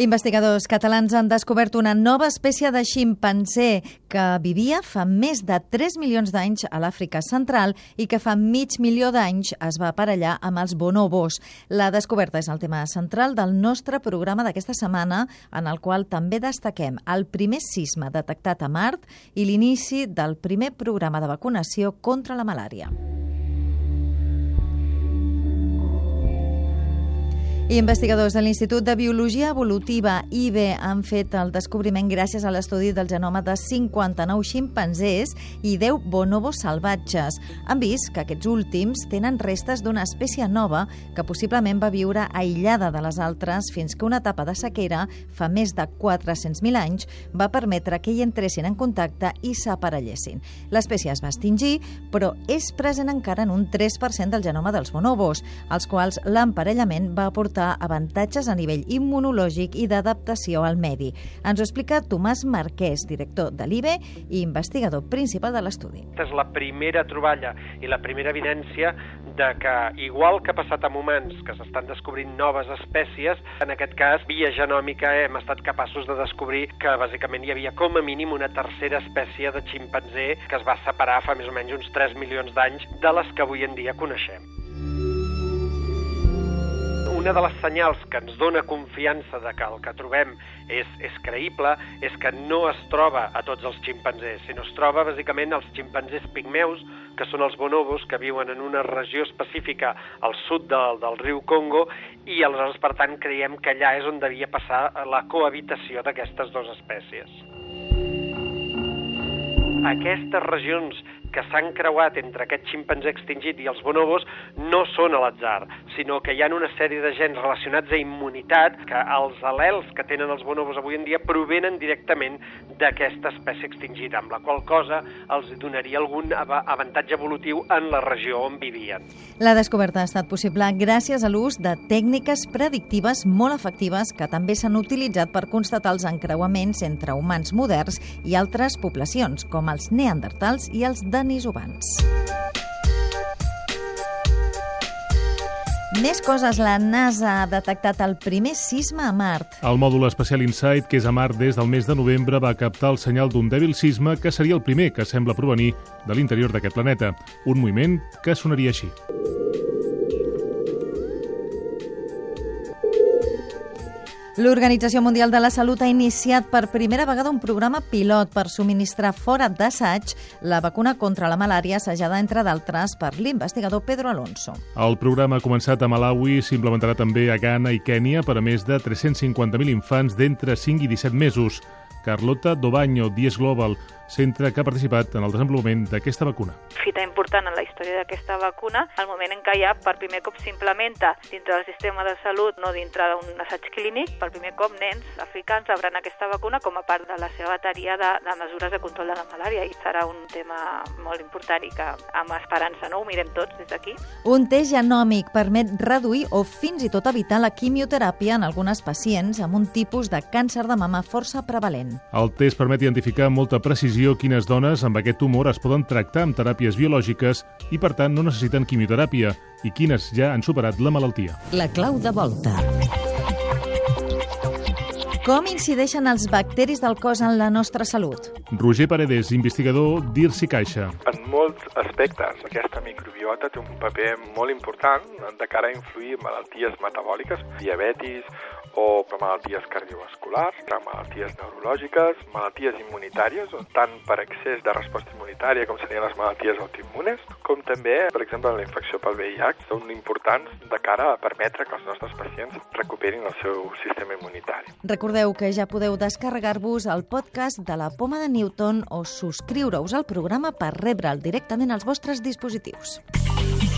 Investigadors catalans han descobert una nova espècie de ximpanzé que vivia fa més de 3 milions d'anys a l'Àfrica central i que fa mig milió d'anys es va aparellar amb els bonobos. La descoberta és el tema central del nostre programa d'aquesta setmana, en el qual també destaquem el primer sisme detectat a Mart i l'inici del primer programa de vacunació contra la malària. Investigadors de l'Institut de Biologia Evolutiva, IBE, han fet el descobriment gràcies a l'estudi del genoma de 59 ximpanzés i 10 bonobos salvatges. Han vist que aquests últims tenen restes d'una espècie nova que possiblement va viure aïllada de les altres fins que una etapa de sequera, fa més de 400.000 anys, va permetre que hi entressin en contacte i s'aparellessin. L'espècie es va extingir, però és present encara en un 3% del genoma dels bonobos, als quals l'emparellament va aportar aportar avantatges a nivell immunològic i d'adaptació al medi. Ens ho explica Tomàs Marquès, director de l'IBE i investigador principal de l'estudi. És la primera troballa i la primera evidència de que, igual que ha passat amb humans, que s'estan descobrint noves espècies, en aquest cas, via genòmica, hem estat capaços de descobrir que, bàsicament, hi havia com a mínim una tercera espècie de ximpanzé que es va separar fa més o menys uns 3 milions d'anys de les que avui en dia coneixem una de les senyals que ens dona confiança de que el que trobem és, és creïble és que no es troba a tots els ximpanzés, sinó es troba bàsicament als ximpanzés pigmeus, que són els bonobos, que viuen en una regió específica al sud del, del riu Congo, i aleshores, per tant, creiem que allà és on devia passar la cohabitació d'aquestes dues espècies. Aquestes regions que s'han creuat entre aquest ximpanzé extingit i els bonobos no són a l'atzar, sinó que hi ha una sèrie de gens relacionats a immunitat que els al·lels que tenen els bonobos avui en dia provenen directament d'aquesta espècie extingida, amb la qual cosa els donaria algun avantatge evolutiu en la regió on vivien. La descoberta ha estat possible gràcies a l'ús de tècniques predictives molt efectives que també s'han utilitzat per constatar els encreuaments entre humans moderns i altres poblacions, com els neandertals i els de denisovans. Més coses. La NASA ha detectat el primer sisme a Mart. El mòdul espacial InSight, que és a Mart des del mes de novembre, va captar el senyal d'un dèbil sisme que seria el primer que sembla provenir de l'interior d'aquest planeta. Un moviment que sonaria així. L'Organització Mundial de la Salut ha iniciat per primera vegada un programa pilot per subministrar fora d'assaig la vacuna contra la malària assajada, entre d'altres, per l'investigador Pedro Alonso. El programa ha començat a Malawi, s'implementarà també a Ghana i Kènia per a més de 350.000 infants d'entre 5 i 17 mesos. Carlota Dobaño, Dies Global, centre que ha participat en el desenvolupament d'aquesta vacuna. Fita important en la història d'aquesta vacuna, el moment en què ja per primer cop s'implementa dintre del sistema de salut, no dintre d'un assaig clínic, per primer cop nens africans rebran aquesta vacuna com a part de la seva bateria de, de mesures de control de la malària i serà un tema molt important i que amb esperança no ho mirem tots des d'aquí. Un test genòmic permet reduir o fins i tot evitar la quimioteràpia en algunes pacients amb un tipus de càncer de mama força prevalent. El test permet identificar amb molta precisió precisió quines dones amb aquest tumor es poden tractar amb teràpies biològiques i, per tant, no necessiten quimioteràpia i quines ja han superat la malaltia. La clau de volta. Com incideixen els bacteris del cos en la nostra salut? Roger Paredes, investigador d'IRSI Caixa. En molts aspectes, aquesta microbiota té un paper molt important de cara a influir en malalties metabòliques, diabetis o malalties cardiovasculars, malalties neurològiques, malalties immunitàries, tant per excés de resposta immunitària com serien les malalties autoimmunes, com també, per exemple, la infecció pel VIH, són importants de cara a permetre que els nostres pacients recuperin el seu sistema immunitari. Recordeu que ja podeu descarregar-vos el podcast de la Poma de Newton o subscriure-us al programa per rebre'l directament als vostres dispositius. Thank you.